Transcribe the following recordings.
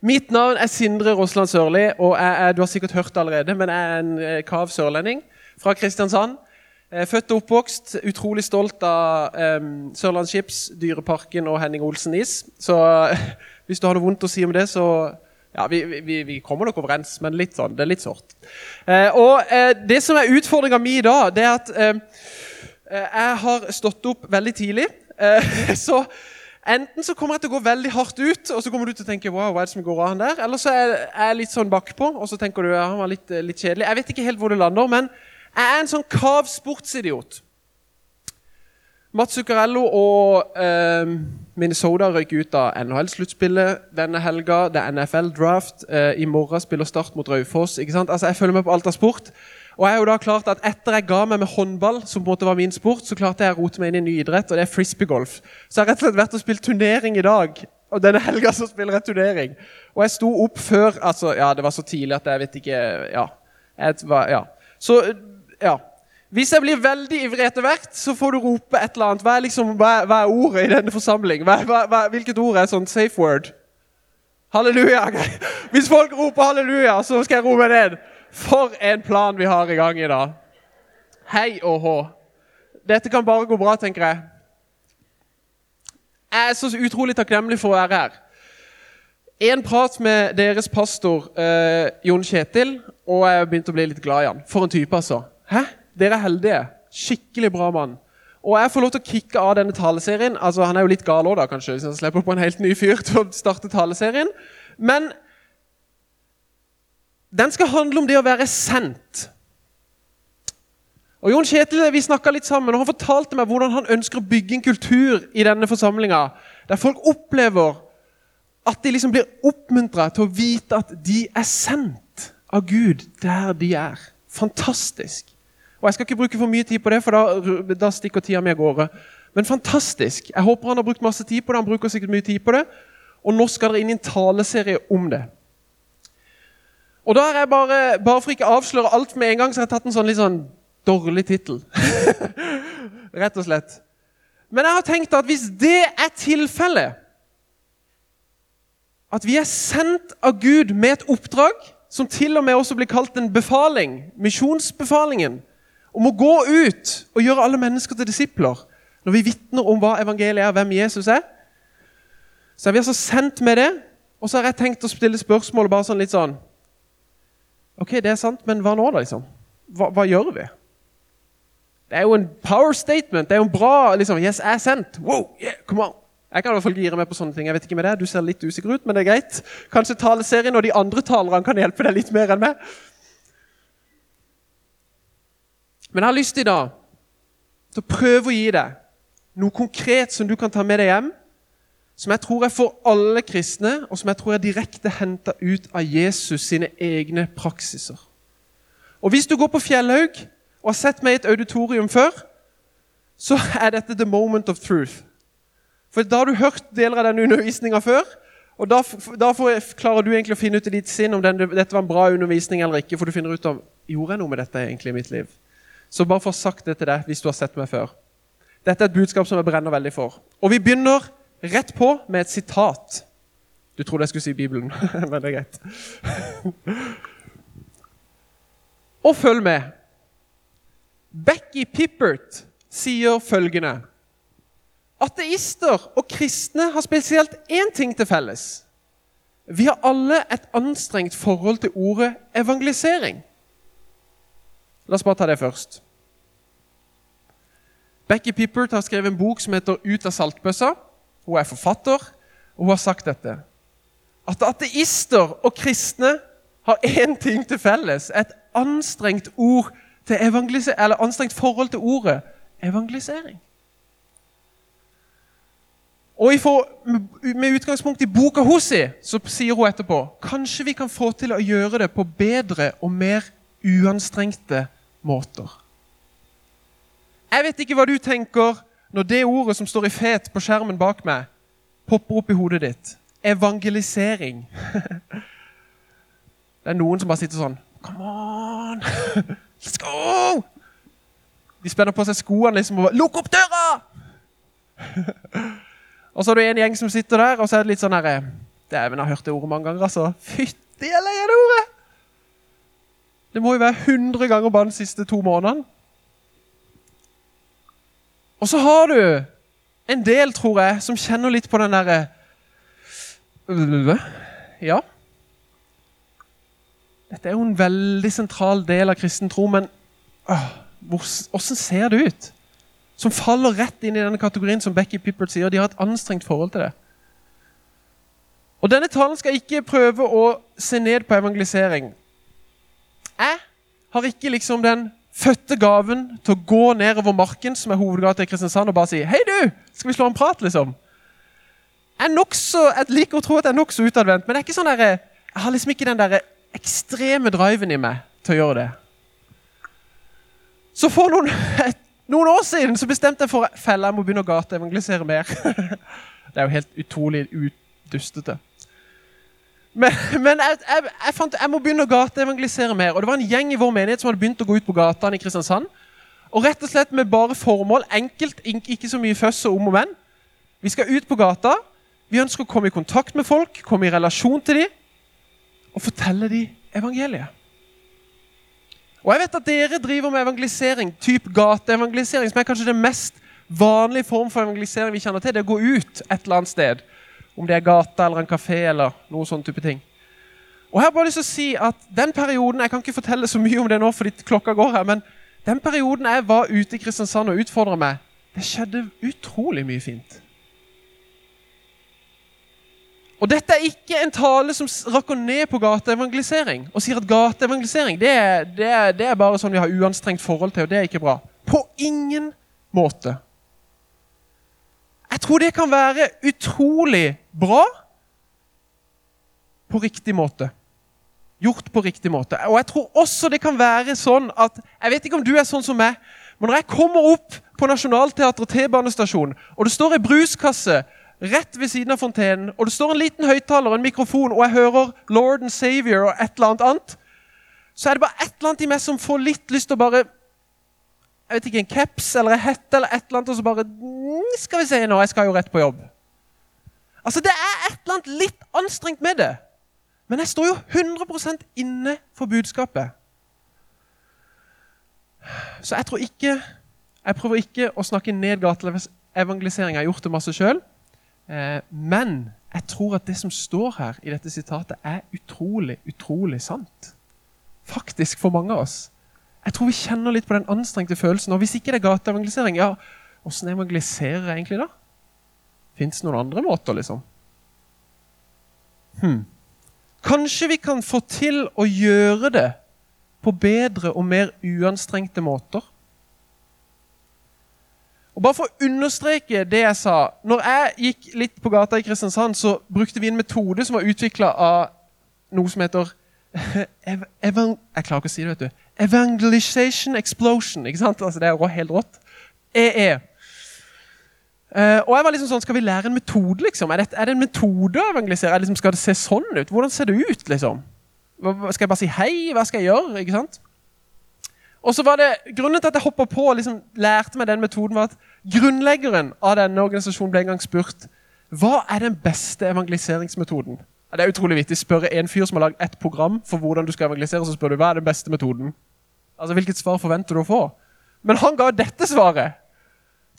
Mitt navn er Sindre Rosland Sørli, og jeg er, du har sikkert hørt allerede, men jeg er en eh, kav sørlending fra Kristiansand. Er Født og oppvokst, utrolig stolt av um, Sørlandsskips, Dyreparken og Henning Olsen Is. Så eh, hvis du har noe vondt å si om det, så ja, vi, vi, vi kommer nok overens, men litt sånn, det er litt sårt. Eh, og eh, det som er utfordringa mi i dag, det er at eh, jeg har stått opp veldig tidlig. Eh, så enten så kommer jeg til å gå veldig hardt ut, og så kommer du til å tenke wow, hva er det som går av han der? Eller så er jeg litt sånn bakpå, og så tenker du ja, han var litt, litt kjedelig. Jeg vet ikke helt hvor det lander, men jeg er en sånn kav sportsidiot. Mats Zuccarello og eh, Minnesota røyk ut av NHL-sluttspillet denne helga. Det er NFL-draft. Eh, I morgen spiller Start mot Raufoss. Altså, Jeg følger med på alt av sport. Og jeg har jo da klart at Etter jeg ga meg med håndball, som på en måte var min sport, så klarte jeg å rote meg inn i en ny idrett, og det er frisbeegolf. Så jeg har rett og slett vært og spilt turnering i dag. Og denne helga så spiller jeg turnering. Og jeg sto opp før altså, Ja, det var så tidlig at jeg vet ikke Ja. Var, ja. Så ja. Hvis jeg blir veldig ivrig etter hvert, så får du rope et eller annet. Hva er, liksom, hva er, hva er ordet i denne forsamling? Hva, hvilket ord er sånn safe word? Halleluja. Hvis folk roper halleluja, så skal jeg rope ned. For en plan vi har i gang i dag. Hei og hå. Dette kan bare gå bra, tenker jeg. Jeg er så utrolig takknemlig for å være her. En prat med deres pastor eh, Jon Kjetil, og jeg begynte å bli litt glad i han. For en type, altså. Hæ? Dere er heldige. Skikkelig bra mann. Og jeg får lov til å kicke av denne taleserien. Altså, Han er jo litt gal òg, kanskje, hvis han slipper på en helt ny fyr til å starte taleserien. Men den skal handle om det å være sendt. Og Jon Kjetil, Vi litt sammen, og han fortalte meg hvordan han ønsker å bygge en kultur i denne forsamlinga der folk opplever at de liksom blir oppmuntra til å vite at de er sendt av Gud der de er. Fantastisk. Og Jeg skal ikke bruke for mye tid på det, for da, da stikker tida mi av gårde. Men fantastisk. Jeg håper han har brukt masse tid på det. Han bruker sikkert mye tid på det. Og nå skal dere inn i en taleserie om det. Og da er jeg bare, bare for ikke å avsløre alt med en gang, så har jeg tatt en sånn litt sånn dårlig tittel. Rett og slett. Men jeg har tenkt at hvis det er tilfellet, at vi er sendt av Gud med et oppdrag, som til og med også blir kalt en befaling, misjonsbefalingen, om å gå ut og gjøre alle mennesker til disipler, når vi vitner om hva evangeliet er, hvem Jesus er, så er vi altså sendt med det. Og så har jeg tenkt å stille spørsmålet bare sånn litt sånn Ok, det er sant, men hva nå, da? liksom? Hva, hva gjør vi? Det er jo en power statement. Det er jo en bra liksom, Yes, jeg er sendt. Wow, yeah, come on. Jeg kan i hvert fall gire meg på sånne ting. Jeg vet ikke med det. Du ser litt usikker ut, men det er greit. Kanskje taleserien og de andre talerne kan hjelpe deg litt mer enn meg. Men jeg har lyst i dag til å prøve å gi deg noe konkret som du kan ta med deg hjem. Som jeg tror er for alle kristne, og som jeg tror er direkte henta ut av Jesus sine egne praksiser. Og Hvis du går på Fjellhaug og har sett meg i et auditorium før, så er dette the moment of truth. For da har du hørt deler av denne undervisninga før, og da, da klarer du egentlig å finne ut i ditt sinn om den, dette var en bra undervisning eller ikke. For du finner ut om gjorde jeg noe med dette egentlig i mitt liv. Så bare få sagt det til deg hvis du har sett meg før. Dette er et budskap som jeg brenner veldig for. Og vi begynner rett på med et sitat. Du trodde jeg skulle si Bibelen, men det er greit. Og følg med. Becky Pippert sier følgende Ateister og kristne har spesielt én ting til felles. Vi har alle et anstrengt forhold til ordet evangelisering. La oss bare ta det først. Becky Pippert har skrevet en bok som heter 'Ut av saltbøssa'. Hun er forfatter, og hun har sagt dette. At ateister og kristne har én ting til felles. Et anstrengt, til anstrengt forhold til ordet evangelisering. Og Med utgangspunkt i boka hos så sier hun etterpå kanskje vi kan få til å gjøre det på bedre og mer uanstrengte måter. Jeg vet ikke hva du tenker når det ordet som står i fet på skjermen bak meg, popper opp i hodet ditt. Evangelisering. Det er noen som bare sitter sånn Come on! Let's go! De spenner på seg skoene liksom og bare Lukk opp døra! og så har du en gjeng som sitter der, og så er det litt sånn herre Dæven, jeg har hørt det ordet mange ganger, altså. Fytti, jeg leier det ordet! Det må jo være 100 ganger bare de siste to månedene. Og så har du en del, tror jeg, som kjenner litt på den derre Ja. Dette er jo en veldig sentral del av kristen tro, men åssen ser det ut? Som faller rett inn i denne kategorien som Becky Pippert sier. De har et anstrengt forhold til det. Og Denne talen skal ikke prøve å se ned på evangelisering. Jeg har ikke liksom den fødte gaven til å gå nedover marken, som er hovedgata i Kristiansand, og bare si 'Hei, du! Skal vi slå en prat?' liksom. Jeg, nokså, jeg liker å tro at jeg er nokså utadvendt, men det er ikke sånn der, jeg har liksom ikke den der ekstreme driven i meg til å gjøre det. Så for noen, noen år siden så bestemte jeg for fella jeg må begynne å gateevangelisere mer. det er jo helt utrolig utdustete. Men, men jeg, jeg, jeg, fant jeg må begynne å gateevangelisere mer. Og det var en gjeng i vår menighet som hadde begynt å gå ut på gatene i Kristiansand. Og rett og slett med bare formål, enkelt, ikke så mye føss og om og men. Vi skal ut på gata. Vi ønsker å komme i kontakt med folk, komme i relasjon til dem og fortelle dem evangeliet. Og jeg vet at dere driver med evangelisering, type gateevangelisering, som er kanskje den mest vanlige form for evangelisering vi kjenner til. Det er å gå ut et eller annet sted om det er gata eller en kafé eller noe sånn type ting. Og her bare lyst til å si at den perioden, Jeg kan ikke fortelle så mye om det nå, fordi klokka går her, men den perioden jeg var ute i Kristiansand og utfordra meg, det skjedde utrolig mye fint. Og Dette er ikke en tale som rakker ned på gateevangelisering og sier at gateevangelisering det, det, det er bare sånn vi har uanstrengt forhold til, og det er ikke bra. På ingen måte. Jeg tror det kan være utrolig bra på riktig måte. Gjort på riktig måte. Og jeg tror også det kan være sånn at Jeg vet ikke om du er sånn som meg, men når jeg kommer opp på Nationaltheatret T-banestasjon, og det står ei bruskasse rett ved siden av fontenen, og det står en liten høyttaler og en mikrofon, og jeg hører Lord and Savior og et eller annet annet, så er det bare et eller annet i meg som får litt lyst til å bare jeg vet ikke, en caps eller en hette eller et eller annet, og så bare mm, Skal vi se nå, jeg skal jo rett på jobb. Altså, Det er et eller annet litt anstrengt med det. Men jeg står jo 100% inne for budskapet. Så jeg tror ikke Jeg prøver ikke å snakke ned gatelevangelisering. Jeg har gjort det masse sjøl. Eh, men jeg tror at det som står her i dette sitatet, er utrolig, utrolig sant. Faktisk for mange av oss. Jeg tror vi kjenner litt på den anstrengte følelsen. Og hvis ikke det er gateevangelisering, ja, åssen evangeliserer jeg egentlig da? Fins det noen andre måter, liksom? Hm. Kanskje vi kan få til å gjøre det på bedre og mer uanstrengte måter? Og bare For å understreke det jeg sa Når jeg gikk litt på gata i Kristiansand, så brukte vi en metode som var utvikla av noe som heter ev Jeg klarer ikke å si det, vet du. Evangelization explosion. ikke sant? Altså, det er helt rått. EE. Uh, og jeg var liksom sånn, Skal vi lære en metode, liksom? Er det, er det en metode å evangelisere? Liksom, skal det se sånn ut? Hvordan ser det ut, liksom? Skal jeg bare si hei? Hva skal jeg gjøre? ikke sant? Og så var det, Grunnen til at jeg hoppa på og liksom lærte meg den metoden, var at grunnleggeren av denne organisasjonen ble en gang spurt hva er den beste evangeliseringsmetoden. Det er utrolig vittig. Spør en fyr som har lagd ett program for hvordan du skal evangelisere, så spør du hva er den beste metoden. Altså, Hvilket svar forventer du å få? Men han ga dette svaret.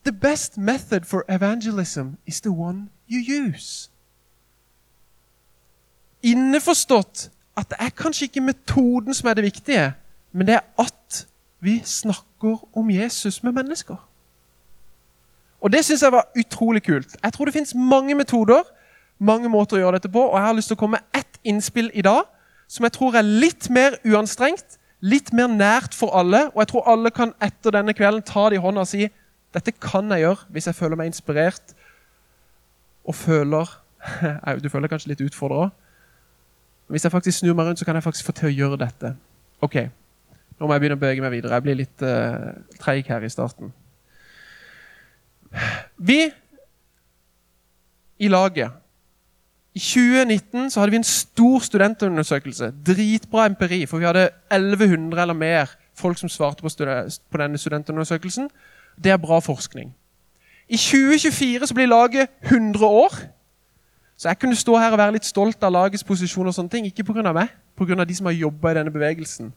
The best method for evangelism is the one you use. Inneforstått at det er kanskje ikke metoden som er det viktige, men det er at vi snakker om Jesus med mennesker. Og Det syns jeg var utrolig kult. Jeg tror det fins mange metoder, mange måter å gjøre dette på, og jeg har lyst til å komme med ett innspill i dag som jeg tror er litt mer uanstrengt, litt mer nært for alle. Og jeg tror alle kan etter denne kvelden ta det i hånda og si dette kan jeg gjøre hvis jeg føler meg inspirert og føler Du føler deg kanskje litt utfordra. Hvis jeg faktisk snur meg rundt, så kan jeg faktisk få til å gjøre dette. Ok, Nå må jeg begynne å bevege meg videre. Jeg blir litt uh, treig her i starten. Vi i laget i 2019 så hadde vi en stor studentundersøkelse. Dritbra empiri, for vi hadde 1100 eller mer folk som svarte på, på denne studentundersøkelsen. Det er bra forskning. I 2024 så blir laget 100 år. Så jeg kunne stå her og være litt stolt av lagets posisjon, og sånne ting, ikke pga. meg, pga. de som har jobba i denne bevegelsen.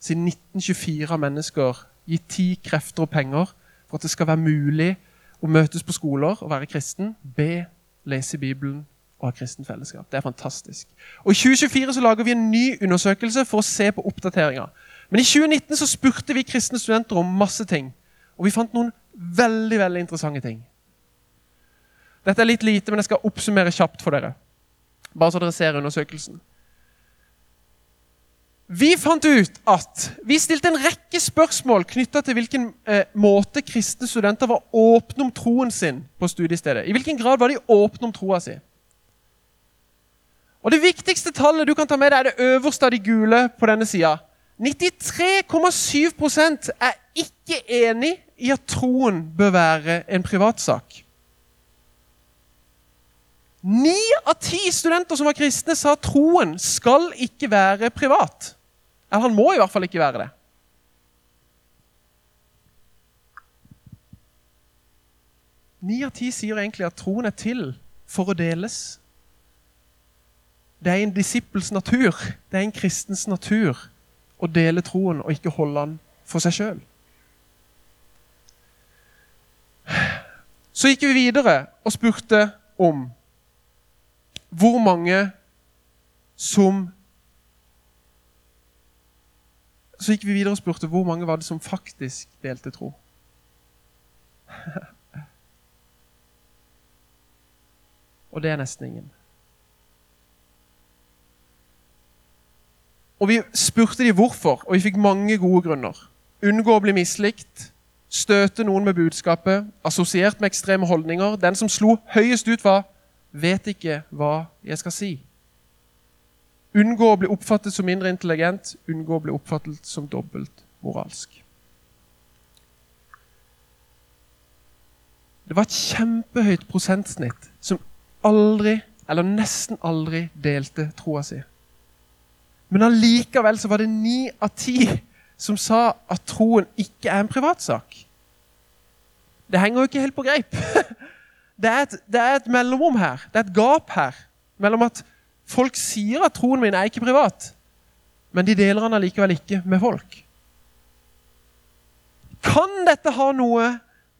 Siden 1924 har mennesker gitt tid, krefter og penger for at det skal være mulig å møtes på skoler og være kristen, be, lese Bibelen og ha kristen fellesskap. Det er fantastisk. Og I 2024 så lager vi en ny undersøkelse for å se på oppdateringer. Men i 2019 så spurte vi kristne studenter om masse ting, og vi fant noen veldig veldig interessante ting. Dette er litt lite, men jeg skal oppsummere kjapt for dere. Bare så dere ser undersøkelsen. Vi fant ut at vi stilte en rekke spørsmål knytta til hvilken eh, måte kristne studenter var åpne om troen sin på studiestedet. I hvilken grad var de åpne om troa si? Og Det viktigste tallet du kan ta med deg, er det øverste av de gule på denne sida. 93,7% er ikke enig i at troen bør være en privatsak. Ni av ti studenter som var kristne, sa at troen skal ikke være privat. Eller han må i hvert fall ikke være det. Ni av ti sier egentlig at troen er til for å deles. Det er en disippels natur, det er en kristens natur, å dele troen og ikke holde den for seg sjøl. Så gikk vi videre og spurte om hvor mange som Så gikk vi videre og spurte hvor mange var det som faktisk delte tro. og det er nesten ingen. Og vi spurte de hvorfor, og vi fikk mange gode grunner. Unngå å bli mislikt, støte noen med budskapet, assosiert med ekstreme holdninger. Den som slo høyest ut, var 'vet ikke hva jeg skal si'. Unngå å bli oppfattet som mindre intelligent, unngå å bli oppfattet som dobbelt moralsk. Det var et kjempehøyt prosentsnitt som aldri, eller nesten aldri, delte troa si. Men allikevel så var det ni av ti som sa at troen ikke er en privatsak. Det henger jo ikke helt på greip. Det er, et, det er et mellomrom her. Det er et gap her mellom at folk sier at troen min er ikke privat, men de deler den allikevel ikke med folk. Kan dette ha noe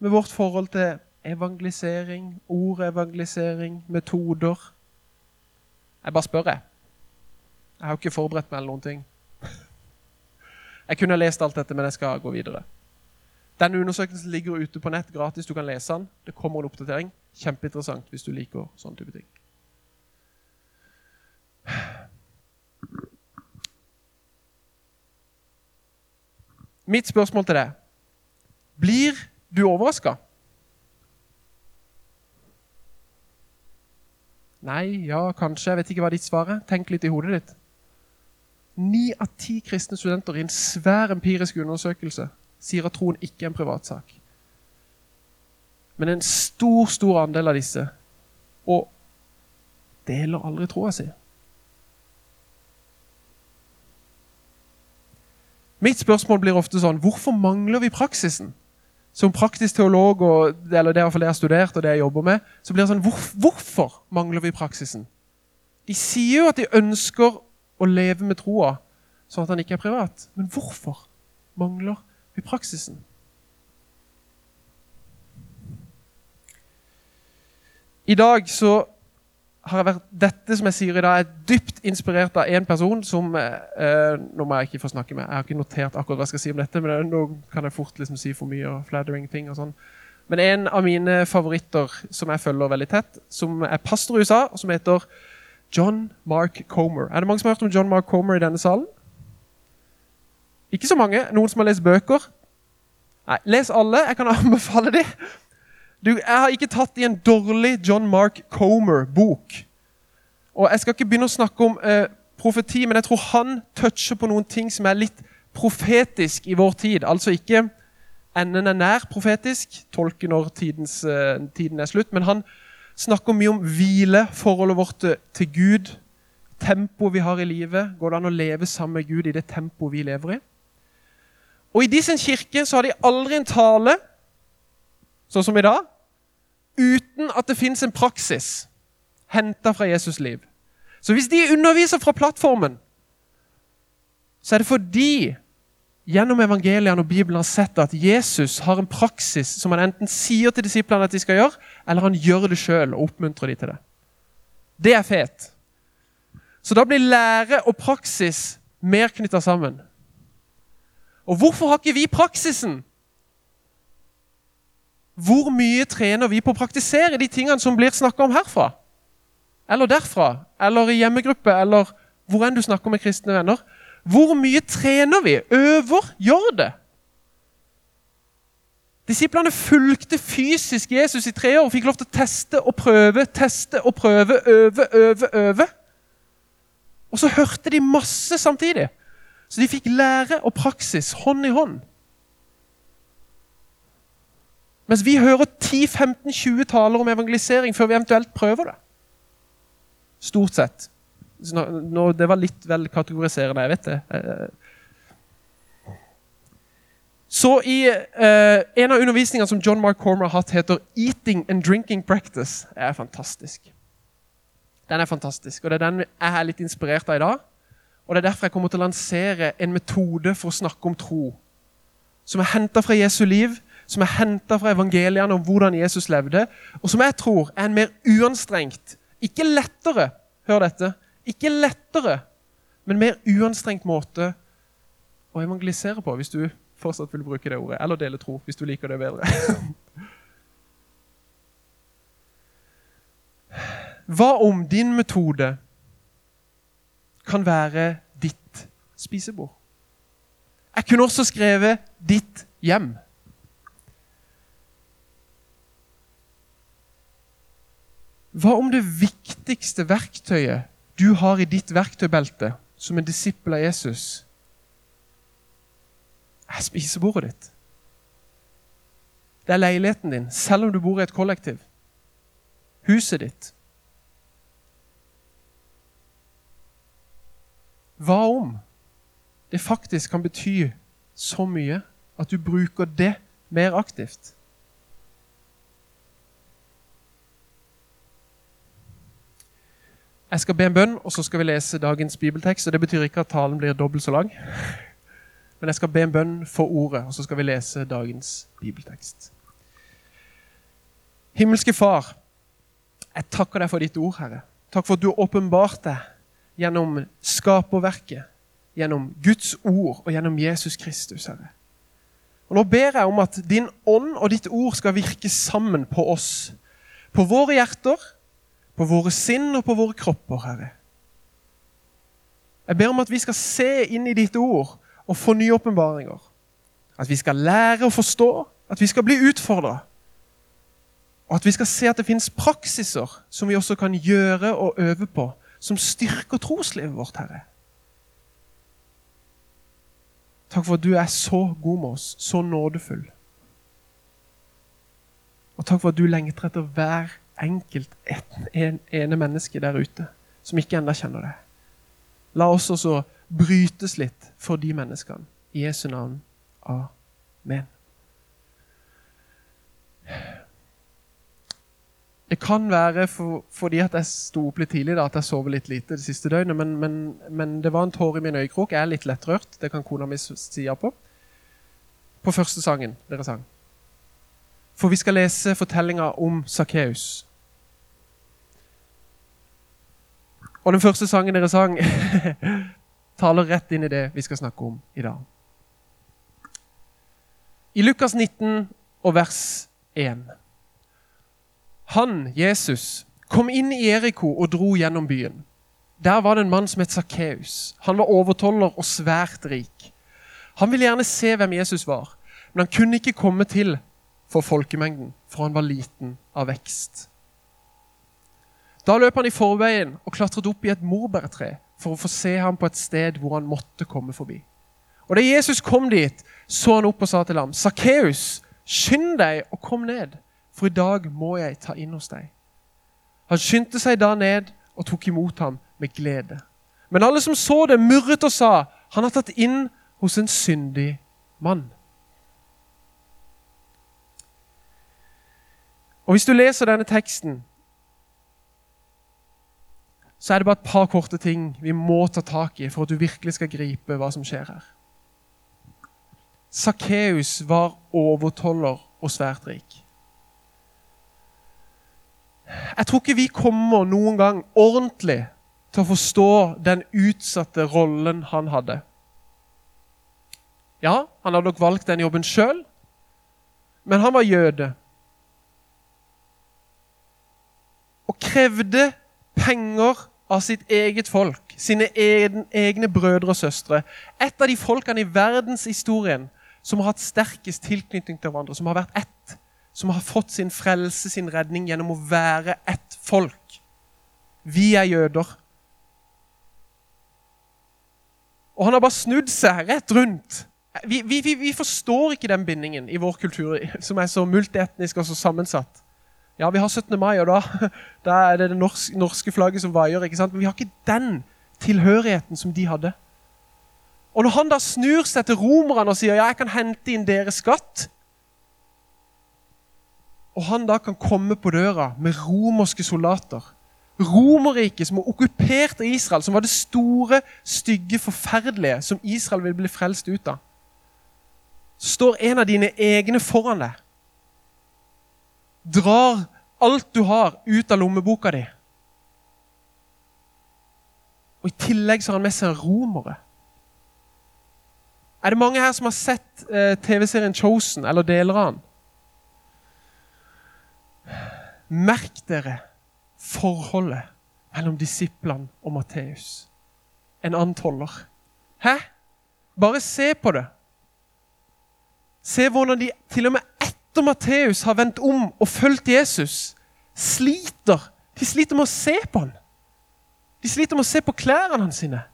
med vårt forhold til evangelisering, ordevangelisering, metoder? Jeg bare spør, jeg. Jeg har ikke forberedt meg eller noen ting. Jeg kunne lest alt dette, men jeg skal gå videre. Denne undersøkelsen ligger ute på nett gratis. Du kan lese den. Det kommer en oppdatering. Kjempeinteressant hvis du liker sånne type ting. Mitt spørsmål til deg Blir du overraska? Nei, ja, kanskje. Jeg vet ikke hva ditt svar er. Tenk litt i hodet ditt. Ni av ti kristne studenter i en svær empirisk undersøkelse sier at troen ikke er en privatsak. Men en stor, stor andel av disse og deler aldri troa si. Mitt spørsmål blir ofte sånn Hvorfor mangler vi praksisen? Som praktisk teolog, og, eller det, jeg har studert og det jeg jobber med, så blir det sånn hvor, Hvorfor mangler vi praksisen? De sier jo at de ønsker å leve med troa, sånn at han ikke er privat. Men hvorfor mangler vi praksisen? I dag så har jeg vært, Dette som jeg sier i dag, er dypt inspirert av en person som eh, Nå må jeg ikke få snakke med, jeg har ikke notert akkurat hva jeg skal si om dette, men nå kan jeg fort liksom si for mye og flattering ting og sånn. Men en av mine favoritter som jeg følger veldig tett, som er pastor i USA, og som heter John Mark Comer. Er det mange som har hørt om John Mark Comer i denne salen? Ikke så mange. Noen som har lest bøker? Nei, Les alle. Jeg kan anbefale dem. Du, jeg har ikke tatt i en dårlig John Mark Comer-bok. Og Jeg skal ikke begynne å snakke om eh, profeti, men jeg tror han toucher på noen ting som er litt profetisk i vår tid. Altså ikke enden er nær profetisk, tolke når tidens, eh, tiden er slutt, men han snakker mye om hvile, forholdet vårt til Gud, tempoet vi har i livet. Går det an å leve sammen med Gud i det tempoet vi lever i? Og I de sin kirke så har de aldri en tale, sånn som i dag, uten at det fins en praksis. henta fra Jesus liv. Så hvis de underviser fra plattformen, så er det fordi gjennom evangeliene og Bibelen har sett at Jesus har en praksis som han enten sier til disiplene at de skal gjøre, eller han gjør det sjøl og oppmuntrer de til det. Det er fet. Så da blir lære og praksis mer knytta sammen. Og hvorfor har ikke vi praksisen? Hvor mye trener vi på å praktisere de tingene som blir snakka om herfra? Eller derfra? Eller i hjemmegruppe? Eller hvor enn du snakker med kristne venner? Hvor mye trener vi? Øver? Gjør det? Disiplene fulgte fysisk Jesus i tre år og fikk lov til å teste og prøve, teste og prøve, øve, øve, øve. Og så hørte de masse samtidig. Så de fikk lære og praksis hånd i hånd. Mens vi hører 10-15-20 taler om evangelisering før vi eventuelt prøver det. Stort sett. Nå, det var litt vel kategoriserende, jeg vet det. Eh, så i eh, En av undervisningene som John Mark Cormer har hatt, heter 'Eating and Drinking Practice'. Er fantastisk. Den er fantastisk, og det er den jeg er litt inspirert av i dag. Og Det er derfor jeg kommer til å lansere en metode for å snakke om tro. Som er henta fra Jesu liv, som er henta fra evangeliene om hvordan Jesus levde, og som jeg tror er en mer uanstrengt, ikke lettere, hør dette, ikke lettere, men mer uanstrengt måte å evangelisere på, hvis du fortsatt vil bruke det ordet. Eller dele tro, hvis du liker det bedre. Hva om din metode kan være ditt spisebord? Jeg kunne også skrevet 'ditt hjem'. Hva om det viktigste verktøyet du har i ditt verktøybelte som en disippel av Jesus, er spisebordet ditt? Det er leiligheten din, selv om du bor i et kollektiv. Huset ditt. Hva om det faktisk kan bety så mye at du bruker det mer aktivt? Jeg skal be en bønn, og så skal vi lese dagens bibeltekst. og Det betyr ikke at talen blir dobbelt så lang. Men jeg skal be en bønn for ordet, og så skal vi lese dagens bibeltekst. Himmelske Far, jeg takker deg for ditt ord, Herre. Takk for at du har åpenbart deg gjennom skaperverket, gjennom Guds ord og gjennom Jesus Kristus, Herre. Og Nå ber jeg om at din ånd og ditt ord skal virke sammen på oss. På våre hjerter på våre sinn og på våre kropper, Herre. Jeg ber om at vi skal se inn i ditt ord og få nye åpenbaringer. At vi skal lære å forstå, at vi skal bli utfordra. Og at vi skal se at det finnes praksiser som vi også kan gjøre og øve på, som styrker troslivet vårt, Herre. Takk for at du er så god med oss, så nådefull. Og takk for at du lengter etter hver enkelt en, ene menneske der ute som ikke ennå kjenner det. La oss også brytes litt for de menneskene. I Jesu navn. Amen. Det kan være for, fordi at jeg sto opp litt tidlig, da, at jeg sover litt lite det siste døgnet. Men, men, men, det var en tår i min øyekrok. Jeg er litt lettrørt. Det kan kona mi si ja på. På første sangen dere sang. For vi skal lese fortellinga om Sakkeus. Og den første sangen dere sang, taler rett inn i det vi skal snakke om i dag. I Lukas 19 og vers 1. Han, Jesus, kom inn i Eriko og dro gjennom byen. Der var det en mann som het Sakkeus. Han var overtoller og svært rik. Han ville gjerne se hvem Jesus var, men han kunne ikke komme til for folkemengden, for han var liten av vekst. Da løp han i forveien og klatret opp i et morbærtre for å få se ham på et sted hvor han måtte komme forbi. Og Da Jesus kom dit, så han opp og sa til ham, 'Sakkeus, skynd deg og kom ned, for i dag må jeg ta inn hos deg.' Han skyndte seg da ned og tok imot ham med glede. Men alle som så det, murret og sa, 'Han har tatt inn hos en syndig mann'. Og Hvis du leser denne teksten, så er det bare et par korte ting vi må ta tak i for at du virkelig skal gripe hva som skjer her. Sakkeus var overtoller og svært rik. Jeg tror ikke vi kommer noen gang ordentlig til å forstå den utsatte rollen han hadde. Ja, han hadde nok valgt den jobben sjøl, men han var jøde. Og krevde penger av sitt eget folk, sine egne brødre og søstre. Et av de folkene i verdenshistorien som har hatt sterkest tilknytning til hverandre, som har vært ett. Som har fått sin frelse, sin redning, gjennom å være ett folk. Vi er jøder. Og han har bare snudd seg rett rundt. Vi, vi, vi, forstår ikke den bindingen i vår kultur, som er så multietnisk og så sammensatt. Ja, vi har 17. mai, og da, da er det det norske, flagget som vaier. ikke sant? Men vi har ikke den tilhørigheten som de hadde. Og når han da snur seg til romerne og sier ja, jeg kan hente inn deres skatt Og han da kan komme på døra med romerske soldater Romerriket som har okkupert Israel, som var det store, stygge, forferdelige som Israel ville bli frelst ut av. Så står en av dine egne foran deg drar alt du har, ut av lommeboka di. Og I tillegg så har han med seg romere. Er det mange her som har sett eh, TV-serien Chosen, eller deler av den? Merk dere forholdet mellom disiplene og Matteus. En annen toller. Hæ? Bare se på det. Se hvordan de til og med etter Matteus har vendt om og fulgt Jesus, sliter. De sliter med å se på ham. De sliter med å se på klærne hans sine.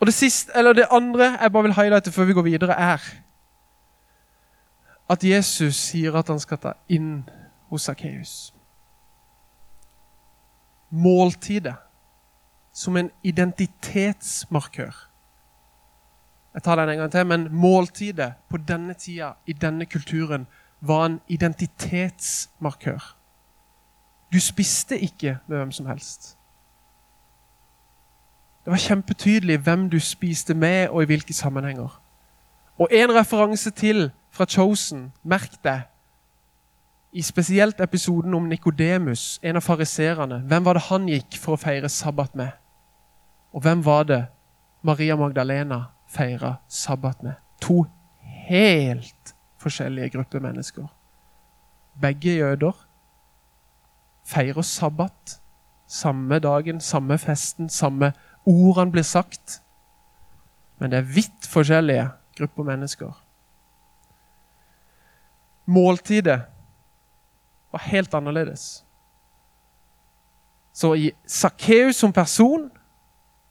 Og det, siste, det andre jeg bare vil highlighte før vi går videre, er at Jesus sier at han skal ta inn hos Sakkeus. Måltidet som en identitetsmarkør. Jeg tar den en gang til, men måltidet på denne tida, i denne kulturen, var en identitetsmarkør. Du spiste ikke med hvem som helst. Det var kjempetydelig hvem du spiste med, og i hvilke sammenhenger. Og en referanse til fra Chosen, merk det, i spesielt episoden om Nikodemus, en av fariserene. Hvem var det han gikk for å feire sabbat med? Og hvem var det Maria Magdalena feira sabbat med? To helt forskjellige grupper mennesker. Begge jøder feirer sabbat samme dagen, samme festen, samme ordene blir sagt. Men det er vidt forskjellige grupper mennesker måltidet var helt annerledes. Så i Sakkeus som person,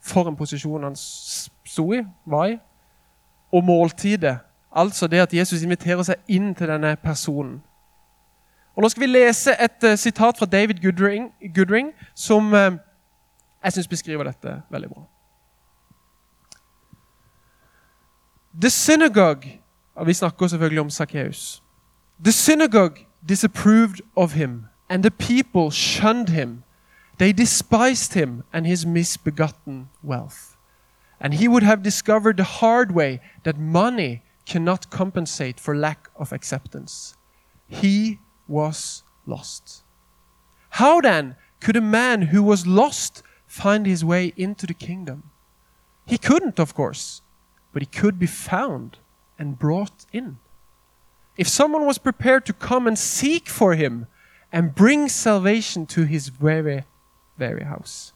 for en posisjon han sto i, var i, og måltidet, altså det at Jesus inviterer seg inn til denne personen. Og Nå skal vi lese et uh, sitat fra David Goodring, Goodring som uh, jeg syns beskriver dette veldig bra. The synagogue og Vi snakker selvfølgelig om Sakkeus. The synagogue disapproved of him, and the people shunned him. They despised him and his misbegotten wealth. And he would have discovered the hard way that money cannot compensate for lack of acceptance. He was lost. How then could a man who was lost find his way into the kingdom? He couldn't, of course, but he could be found and brought in. If someone was prepared to come and seek for him and bring salvation to his very, very house.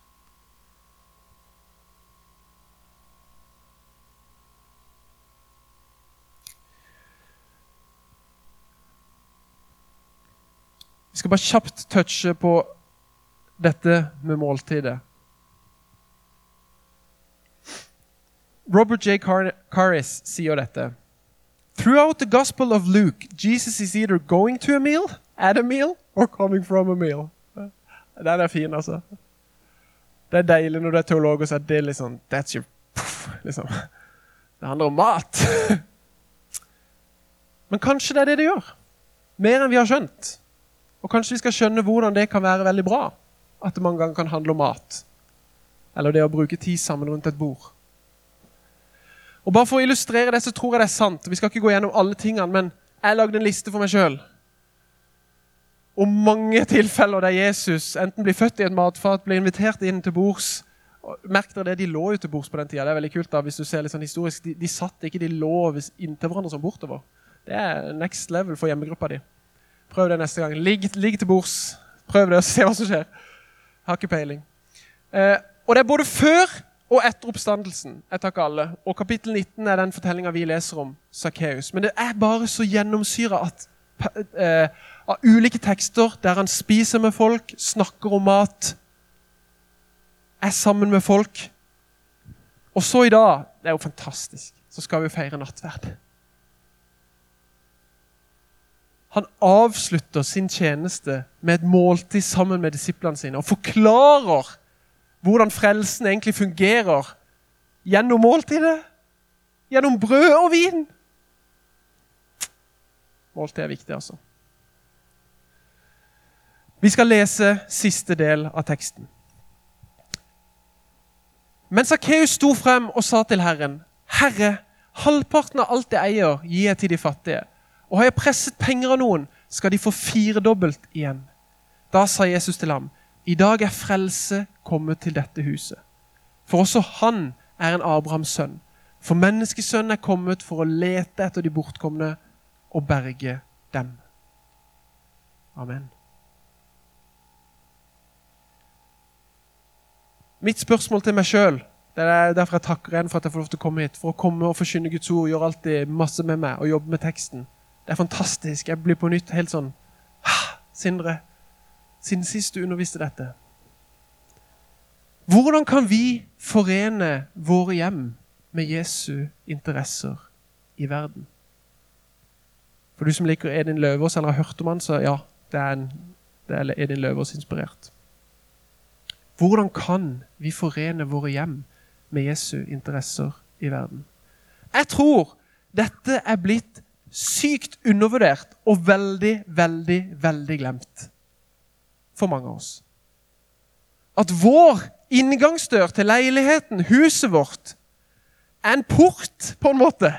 Vi skal bare kjapt touche på dette med måltidet. Robert J. Carris sier dette. Throughout the Gospel of Luke, Jesus is either going to a meal, at a meal, or coming from a meal. Den er fin, altså. Det er deilig når du er teolog og sier at det liksom That's your puff, liksom. Det handler om mat. Men kanskje det er det det gjør. Mer enn vi har skjønt. Og kanskje vi skal skjønne hvordan det kan være veldig bra. At det mange ganger kan handle om mat. Eller det å bruke tid sammen rundt et bord. Og bare For å illustrere det, så tror jeg det er sant. Vi skal ikke gå gjennom alle tingene, men jeg lagde en liste for meg sjøl. Om mange tilfeller der Jesus enten blir født i et matfat, blir invitert inn til bords Merk dere det, De lå jo til bords på den tida. Det er veldig kult da, hvis du ser litt sånn historisk. De, de satt ikke, de lå inntil hverandre som bortover. Det er next level for hjemmegruppa di. Prøv det neste gang. Ligg, ligg til bords. Prøv det og se hva som skjer. Har ikke peiling. Eh, og det er både før og etter oppstandelsen. Jeg takker alle. Og kapittel 19 er den fortellinga vi leser om Sakkeus. Men det er bare så gjennomsyra eh, av ulike tekster der han spiser med folk, snakker om mat, er sammen med folk. Og så i dag Det er jo fantastisk. Så skal vi feire nattverd. Han avslutter sin tjeneste med et måltid sammen med disiplene sine og forklarer hvordan frelsen egentlig fungerer gjennom måltidet. Gjennom brød og vin. Måltid er viktig, altså. Vi skal lese siste del av teksten. Men Sakkeus sto frem og sa til Herren, 'Herre, halvparten av alt jeg eier, gir jeg til de fattige.' 'Og har jeg presset penger av noen, skal de få firedobbelt igjen.' Da sa Jesus til ham, 'I dag er frelse kommet til dette huset.' For også han er en Abrahams sønn. For menneskesønnen er kommet for å lete etter de bortkomne og berge dem. Amen. Mitt spørsmål til meg sjøl det er derfor jeg takker igjen for at jeg får lov til å komme hit. For å komme og forkynne Guds ord, gjøre alltid masse med meg og jobbe med teksten. Det er fantastisk. Jeg blir på nytt helt sånn Sindre, siden sist du underviste dette Hvordan kan vi forene våre hjem med Jesu interesser i verden? For du som liker Edin Løvaas eller har hørt om han, så ja, det er, en, det er Edin Løvaas inspirert. Hvordan kan vi forene våre hjem med Jesu interesser i verden? Jeg tror dette er blitt sykt undervurdert og veldig, veldig, veldig glemt for mange av oss. At vår inngangsdør til leiligheten, huset vårt, er en port, på en måte,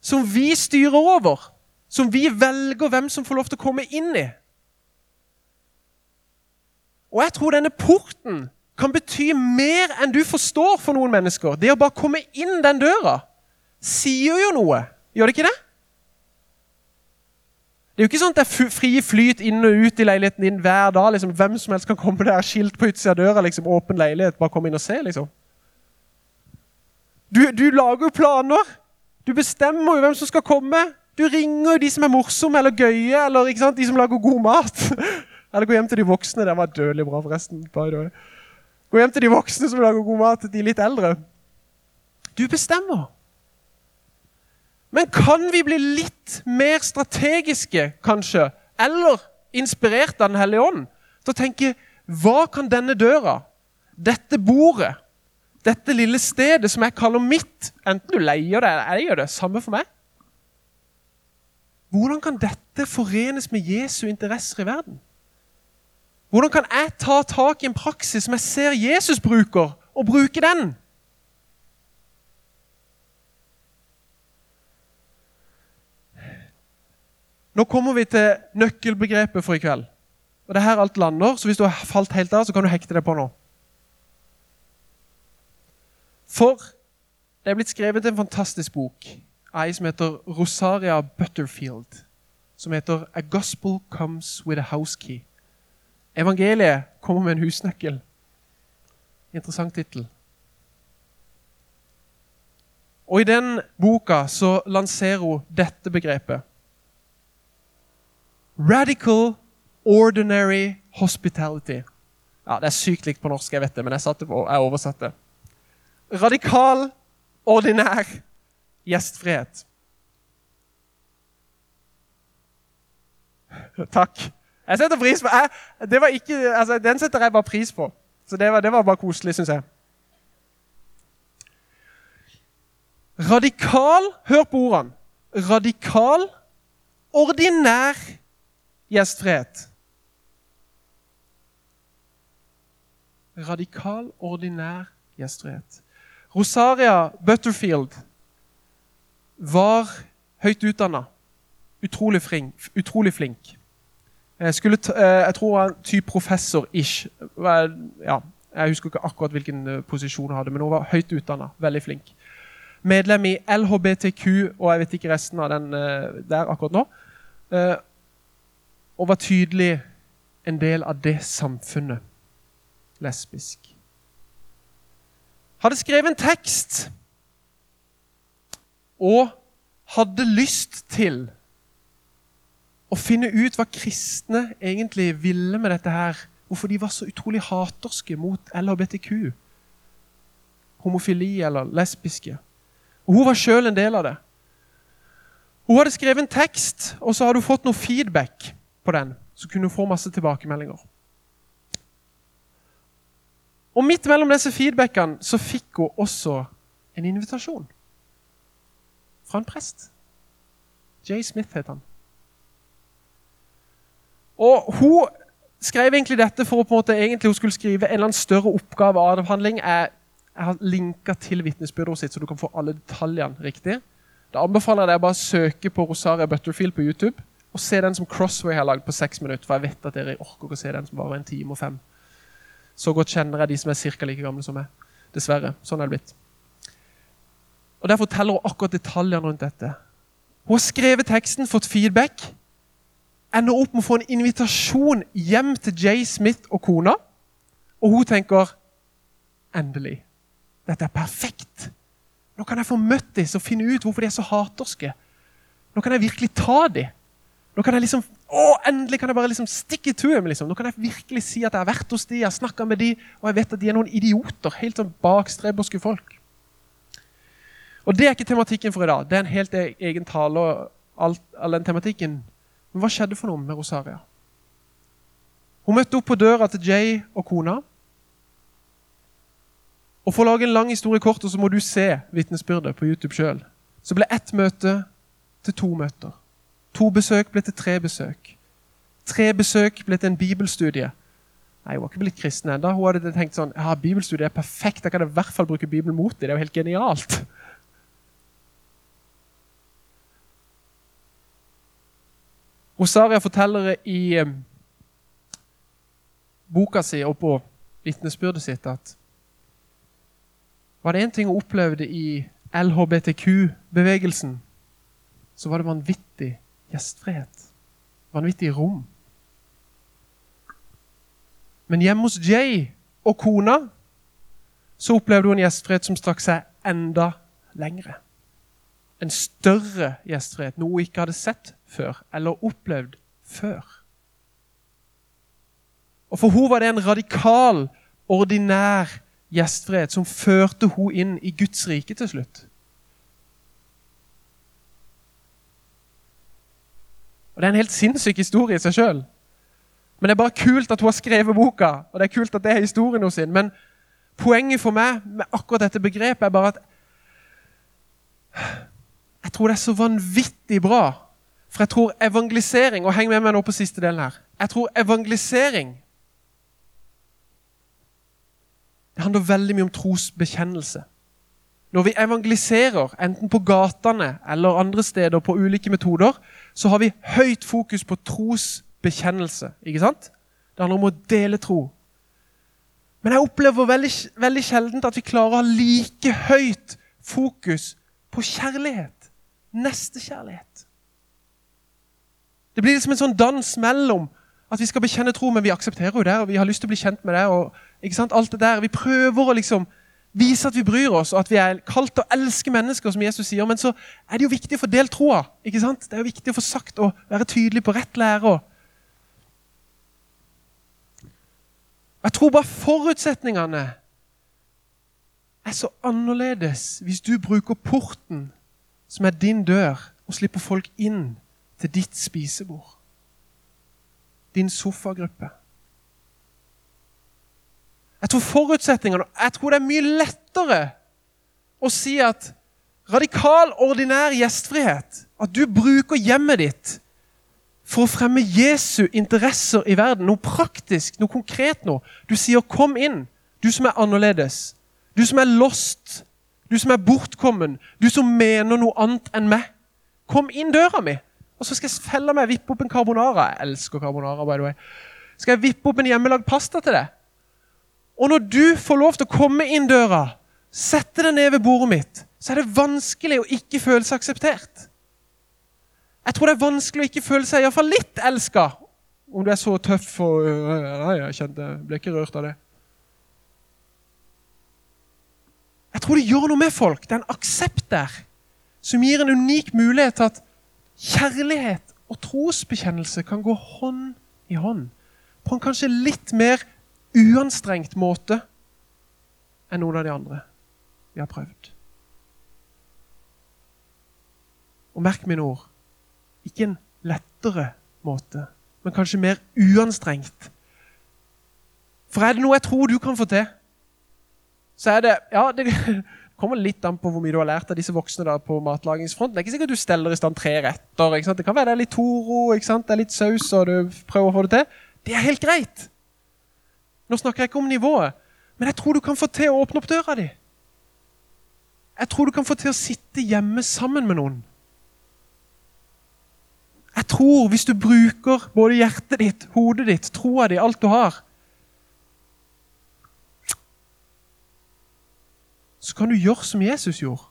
som vi styrer over. Som vi velger hvem som får lov til å komme inn i. Og jeg tror denne porten kan bety mer enn du forstår for noen mennesker. Det å bare komme inn den døra sier jo noe. Gjør det ikke det? Det er jo ikke sånn at det er fri flyt inn og ut i leiligheten din hver dag. Liksom. Hvem som helst kan komme der, skilt på utsida av døra. Liksom. Åpen leilighet, bare komme inn og se. liksom. Du, du lager jo planer. Du bestemmer jo hvem som skal komme. Du ringer jo de som er morsomme eller gøye, eller de som lager god mat. Eller gå hjem til de voksne. Det var dødelig bra, forresten. Gå hjem til de voksne som lager god mat, de litt eldre. Du bestemmer. Men kan vi bli litt mer strategiske, kanskje, eller inspirert av Den hellige ånd, til å tenke hva kan denne døra, dette bordet, dette lille stedet som jeg kaller mitt, enten du leier det eller eier det, samme for meg Hvordan kan dette forenes med Jesu interesser i verden? Hvordan kan jeg ta tak i en praksis som jeg ser Jesus bruker, og bruke den? Nå kommer vi til nøkkelbegrepet for i kveld. Og Det er her alt lander, så hvis du har falt helt av, så kan du hekte deg på nå. For det er blitt skrevet en fantastisk bok ei som heter Rosaria Butterfield, som heter A Gospel Comes With A House Key. Evangeliet kommer med en husnøkkel. Interessant tittel. Og I den boka så lanserer hun dette begrepet. Radical ordinary hospitality. Ja, Det er sykt likt på norsk, jeg vet det, men jeg, satte på, jeg oversatte. Radikal, ordinær gjestfrihet. Takk. Jeg setter pris på jeg, ikke, altså, Den setter jeg bare pris på. Så det var, det var bare koselig, syns jeg. Radikal Hør på ordene. Radikal, ordinær gjestfrihet. Radikal, ordinær gjestfrihet. Rosaria Butterfield var høyt utdanna. Utrolig, utrolig flink. Jeg, skulle, jeg tror han var type professor-ish. Ja, jeg husker ikke akkurat hvilken eh, posisjon hun hadde, men hun var høyt utdanna. Veldig flink. Medlem i LHBTQ og jeg vet ikke resten av den eh, der akkurat nå. Og var tydelig en del av det samfunnet. Lesbisk. Hadde skrevet en tekst og hadde lyst til å finne ut hva kristne egentlig ville med dette her. Hvorfor de var så utrolig haterske mot LHBTQ. Homofili eller lesbiske. Og Hun var sjøl en del av det. Hun hadde skrevet en tekst, og så hadde hun fått noe feedback på den. Så kunne hun få masse tilbakemeldinger. Og midt mellom disse feedbackene så fikk hun også en invitasjon fra en prest. Jay Smith het han. Og hun skrev egentlig dette for å på en måte, egentlig hun skulle skrive en eller annen større oppgave av avhandling. Jeg, jeg har linka til vitnesbyrået sitt, så du kan få alle detaljene riktig. Da anbefaler jeg deg bare å søke på Rosaria Butterfield på YouTube og se den som Crossway har lagd på seks minutter. For jeg vet at dere orker ikke å se den som bare en time og fem. Så godt kjenner jeg de som er ca. like gamle som meg. Dessverre. Sånn er det blitt. Og Der forteller hun akkurat detaljene rundt dette. Hun har skrevet teksten, fått feedback ender opp med å få en invitasjon hjem til Jay Smith og kona. Og hun tenker Endelig. Dette er perfekt. Nå kan jeg få møtt dem og finne ut hvorfor de er så haterske. Nå kan jeg virkelig ta dem. Nå kan jeg liksom, å, Endelig kan jeg bare liksom stikke to dem. Liksom. Nå kan jeg virkelig si at jeg har vært hos de, jeg har snakka med de, og jeg vet at de er noen idioter. Helt sånn bakstreberske folk. Og Det er ikke tematikken for i dag. Det er en helt e- egen tale. og alt, all den tematikken men hva skjedde for noe med Rosaria? Hun møtte opp på døra til Jay og kona. Og For å lage en lang historie kort, så må du se vitnesbyrdet på YouTube sjøl. Så ble ett møte til to møter. To besøk ble til tre besøk. Tre besøk ble til en bibelstudie. Nei, Hun var ikke blitt kristen ennå. Hun hadde tenkt sånn, ja, bibelstudie er perfekt, jeg kan i hvert fall bruke Bibelen mot dem. Det er jo helt genialt. Rosaria forteller i boka si og på vitnesbyrdet sitt at var det én ting hun opplevde i LHBTQ-bevegelsen, så var det vanvittig gjestfrihet. Vanvittig rom. Men hjemme hos Jay og kona så opplevde hun en gjestfrihet som strakk seg enda lengre. En større gjestfrihet, noe hun ikke hadde sett før eller opplevd før. Og For hun var det en radikal, ordinær gjestfrihet som førte hun inn i Guds rike til slutt. Og Det er en helt sinnssyk historie i seg sjøl. Men det er bare kult at hun har skrevet boka, og det er kult at det er historien sin. Men poenget for meg med akkurat dette begrepet er bare at jeg tror det er så vanvittig bra for jeg tror evangelisering Og heng med meg nå på siste delen her. Jeg tror evangelisering Det handler veldig mye om trosbekjennelse. Når vi evangeliserer, enten på gatene eller andre steder på ulike metoder, så har vi høyt fokus på trosbekjennelse. ikke sant? Det handler om å dele tro. Men jeg opplever veldig, veldig sjelden at vi klarer å ha like høyt fokus på kjærlighet. Nestekjærlighet. Det blir liksom en sånn dans mellom at vi skal bekjenne tro, men vi aksepterer jo det, og vi har lyst til å bli kjent med det. og ikke sant, alt det der. Vi prøver å liksom vise at vi bryr oss, og at vi er kalt til å elske mennesker, som Jesus sier. Men så er det jo viktig å få delt troa. ikke sant? Det er jo viktig å få sagt og være tydelig på rett lære. Jeg tror bare forutsetningene er så annerledes hvis du bruker porten, som er din dør, og slipper folk inn til ditt spisebord. Din sofagruppe. Jeg tror forutsetningene Jeg tror det er mye lettere å si at radikal, ordinær gjestfrihet At du bruker hjemmet ditt for å fremme Jesu interesser i verden. Noe praktisk, noe konkret noe. Du sier 'kom inn', du som er annerledes. Du som er lost. Du som er bortkommen. Du som mener noe annet enn meg. Kom inn døra mi, og så skal jeg felle meg vippe opp en carbonara. Jeg elsker carbonara, by the way. Skal jeg vippe opp en hjemmelagd pasta til deg? Og når du får lov til å komme inn døra, sette deg ned ved bordet mitt, så er det vanskelig å ikke føle seg akseptert. Jeg tror det er vanskelig å ikke føle seg iallfall litt elska. Om du er så tøff og Nei, jeg kjente, jeg ble ikke rørt av det. Jeg tror det gjør noe med folk. Det er en aksept der som gir en unik mulighet til at kjærlighet og trosbekjennelse kan gå hånd i hånd. På en kanskje litt mer uanstrengt måte enn noen av de andre vi har prøvd. Og merk mine ord ikke en lettere måte, men kanskje mer uanstrengt. For er det noe jeg tror du kan få til, så er det Ja, det kommer litt an på hvor mye du har lært av disse voksne da på matlagingsfronten. Det er ikke sikkert du steller i stand tre retter. Det kan være det er litt Toro, det er litt saus, og du prøver å få det til. Det er helt greit. Nå snakker jeg ikke om nivået, men jeg tror du kan få til å åpne opp døra di. Jeg tror du kan få til å sitte hjemme sammen med noen. Jeg tror hvis du bruker både hjertet ditt, hodet ditt, troa di, alt du har Så kan du gjøre som Jesus gjorde.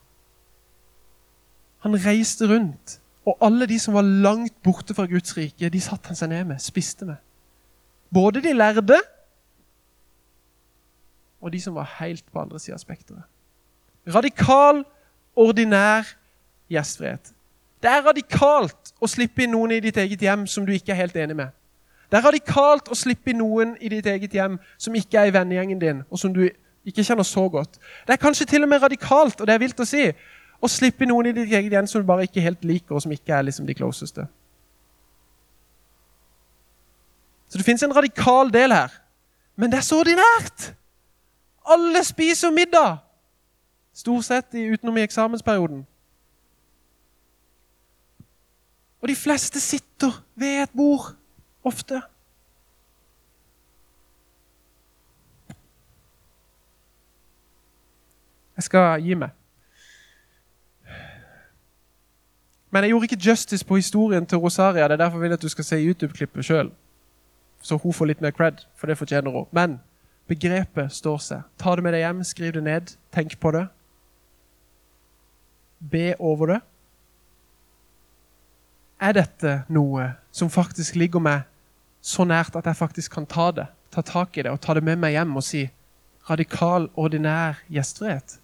Han reiste rundt, og alle de som var langt borte fra Guds rike, de satte han seg ned med, spiste med. Både de lærde og de som var helt på andre sida av spekteret. Radikal, ordinær gjestfrihet. Det er radikalt å slippe inn noen i ditt eget hjem som du ikke er helt enig med. Det er radikalt å slippe inn noen i ditt eget hjem som ikke er i vennegjengen din, og som du ikke kjenner så godt. Det er kanskje til og med radikalt, og det er vilt å si, å slippe inn noen i ditt eget hjem som du bare ikke helt liker, og som ikke er liksom de closeste. Så det fins en radikal del her. Men det er så ordinært! Alle spiser middag! Stort sett utenom i eksamensperioden. Og de fleste sitter ved et bord ofte. Jeg skal gi meg. Men jeg gjorde ikke justice på historien til Rosaria. Det er derfor jeg vil at du skal se YouTube-klippet sjøl. Så hun får litt mer cred, for det fortjener hun. Men begrepet står seg. Ta det med deg hjem, skriv det ned, tenk på det. Be over det er dette noe som faktisk ligger meg så nært at jeg faktisk kan ta det, ta tak i det og ta det med meg hjem og si radikal, ordinær gjestfrihet?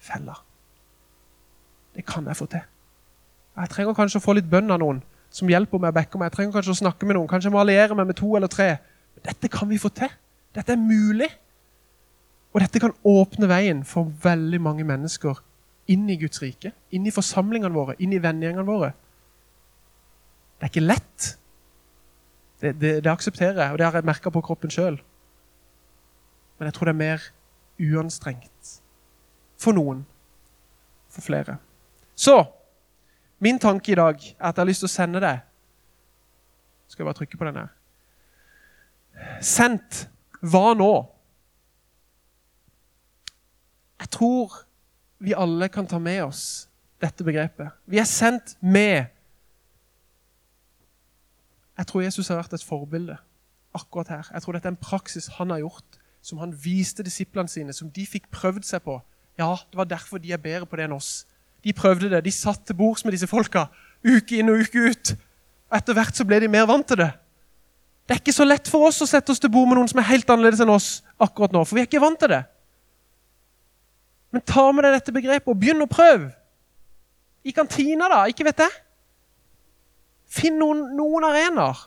Fella. Det kan jeg få til. Jeg trenger kanskje å få litt bønn av noen som hjelper meg backer meg. Jeg trenger kanskje å snakke med noen. Kanskje jeg må alliere meg med to eller tre. Dette kan vi få til. Dette er mulig. Og dette kan åpne veien for veldig mange mennesker inn i Guds rike. Inn i forsamlingene våre, inn i vennegjengene våre. Det er ikke lett. Det, det, det aksepterer jeg, og det har jeg merka på kroppen sjøl. Men jeg tror det er mer uanstrengt. For noen. For flere. Så min tanke i dag er at jeg har lyst til å sende deg Skal jeg bare trykke på den her? Sendt. Hva nå? Jeg tror vi alle kan ta med oss dette begrepet. Vi er sendt med jeg tror Jesus har vært et forbilde akkurat her. Jeg tror dette er en praksis han har gjort, som han viste disiplene sine, som de fikk prøvd seg på. Ja, det var derfor de er bedre på det enn oss. De prøvde det. De satt til bords med disse folka uke inn og uke ut. Etter hvert så ble de mer vant til det. Det er ikke så lett for oss å sette oss til bord med noen som er helt annerledes enn oss akkurat nå, for vi er ikke vant til det. Men ta med deg dette begrepet og begynn å prøve. I kantina, da. Ikke vet jeg. Finn noen, noen arenaer.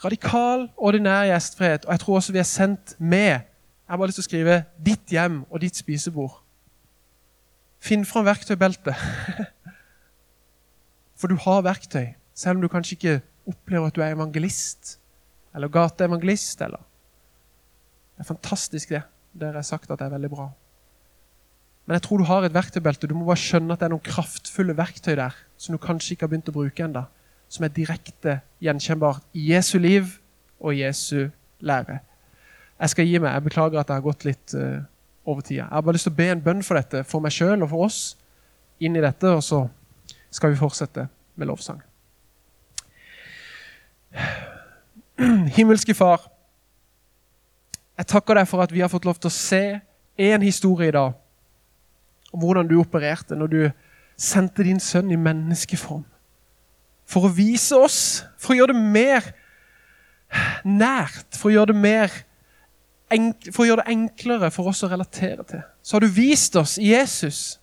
Radikal, ordinær gjestfrihet. Og jeg tror også vi er sendt med. Jeg har bare lyst til å skrive 'ditt hjem og ditt spisebord'. Finn fram verktøybeltet. For du har verktøy, selv om du kanskje ikke opplever at du er evangelist. eller gateevangelist, eller Det er fantastisk, det. Dere har sagt at det er veldig bra. Men jeg tror du har et verktøybelte. Du må bare skjønne at det er noen kraftfulle verktøy der som du kanskje ikke har begynt å bruke enda, som er direkte gjenkjennbart i Jesu liv og Jesu lære. Jeg skal gi meg. Jeg beklager at jeg har gått litt uh, over tida. Jeg har bare lyst til å be en bønn for dette, for meg sjøl og for oss, inn i dette, og så skal vi fortsette med lovsang. Himmelske Far, jeg takker deg for at vi har fått lov til å se én historie i dag om hvordan du opererte når du sendte din sønn i menneskeform. For å vise oss, for å gjøre det mer nært, for å gjøre det mer for å gjøre det enklere for oss å relatere til. Så har du vist oss i Jesus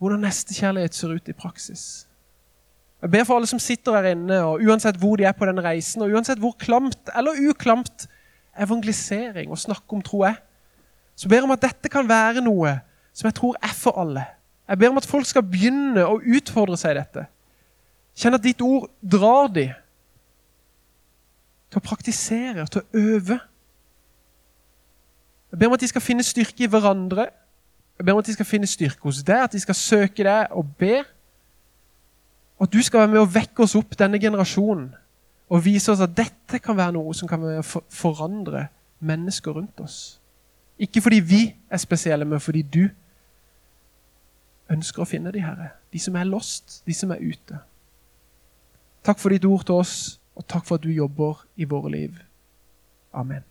hvordan nestekjærlighet ser ut i praksis. Jeg ber for alle som sitter her inne, og uansett hvor de er på den reisen, og uansett hvor klamt eller uklamt evangelisering og snakke om tro er, så ber jeg om at dette kan være noe som jeg tror er for alle. Jeg ber om at folk skal begynne å utfordre seg i dette. Kjenn at ditt ord drar de til å praktisere, til å øve. Jeg ber om at de skal finne styrke i hverandre. Jeg ber om at de skal finne styrke hos deg, at de skal søke deg og be. Og at du skal være med å vekke oss opp, denne generasjonen, og vise oss at dette kan være noe som kan forandre mennesker rundt oss. Ikke fordi vi er spesielle, men fordi du ønsker å finne de herre. De som er lost, de som er ute. Takk for ditt ord til oss, og takk for at du jobber i våre liv. Amen.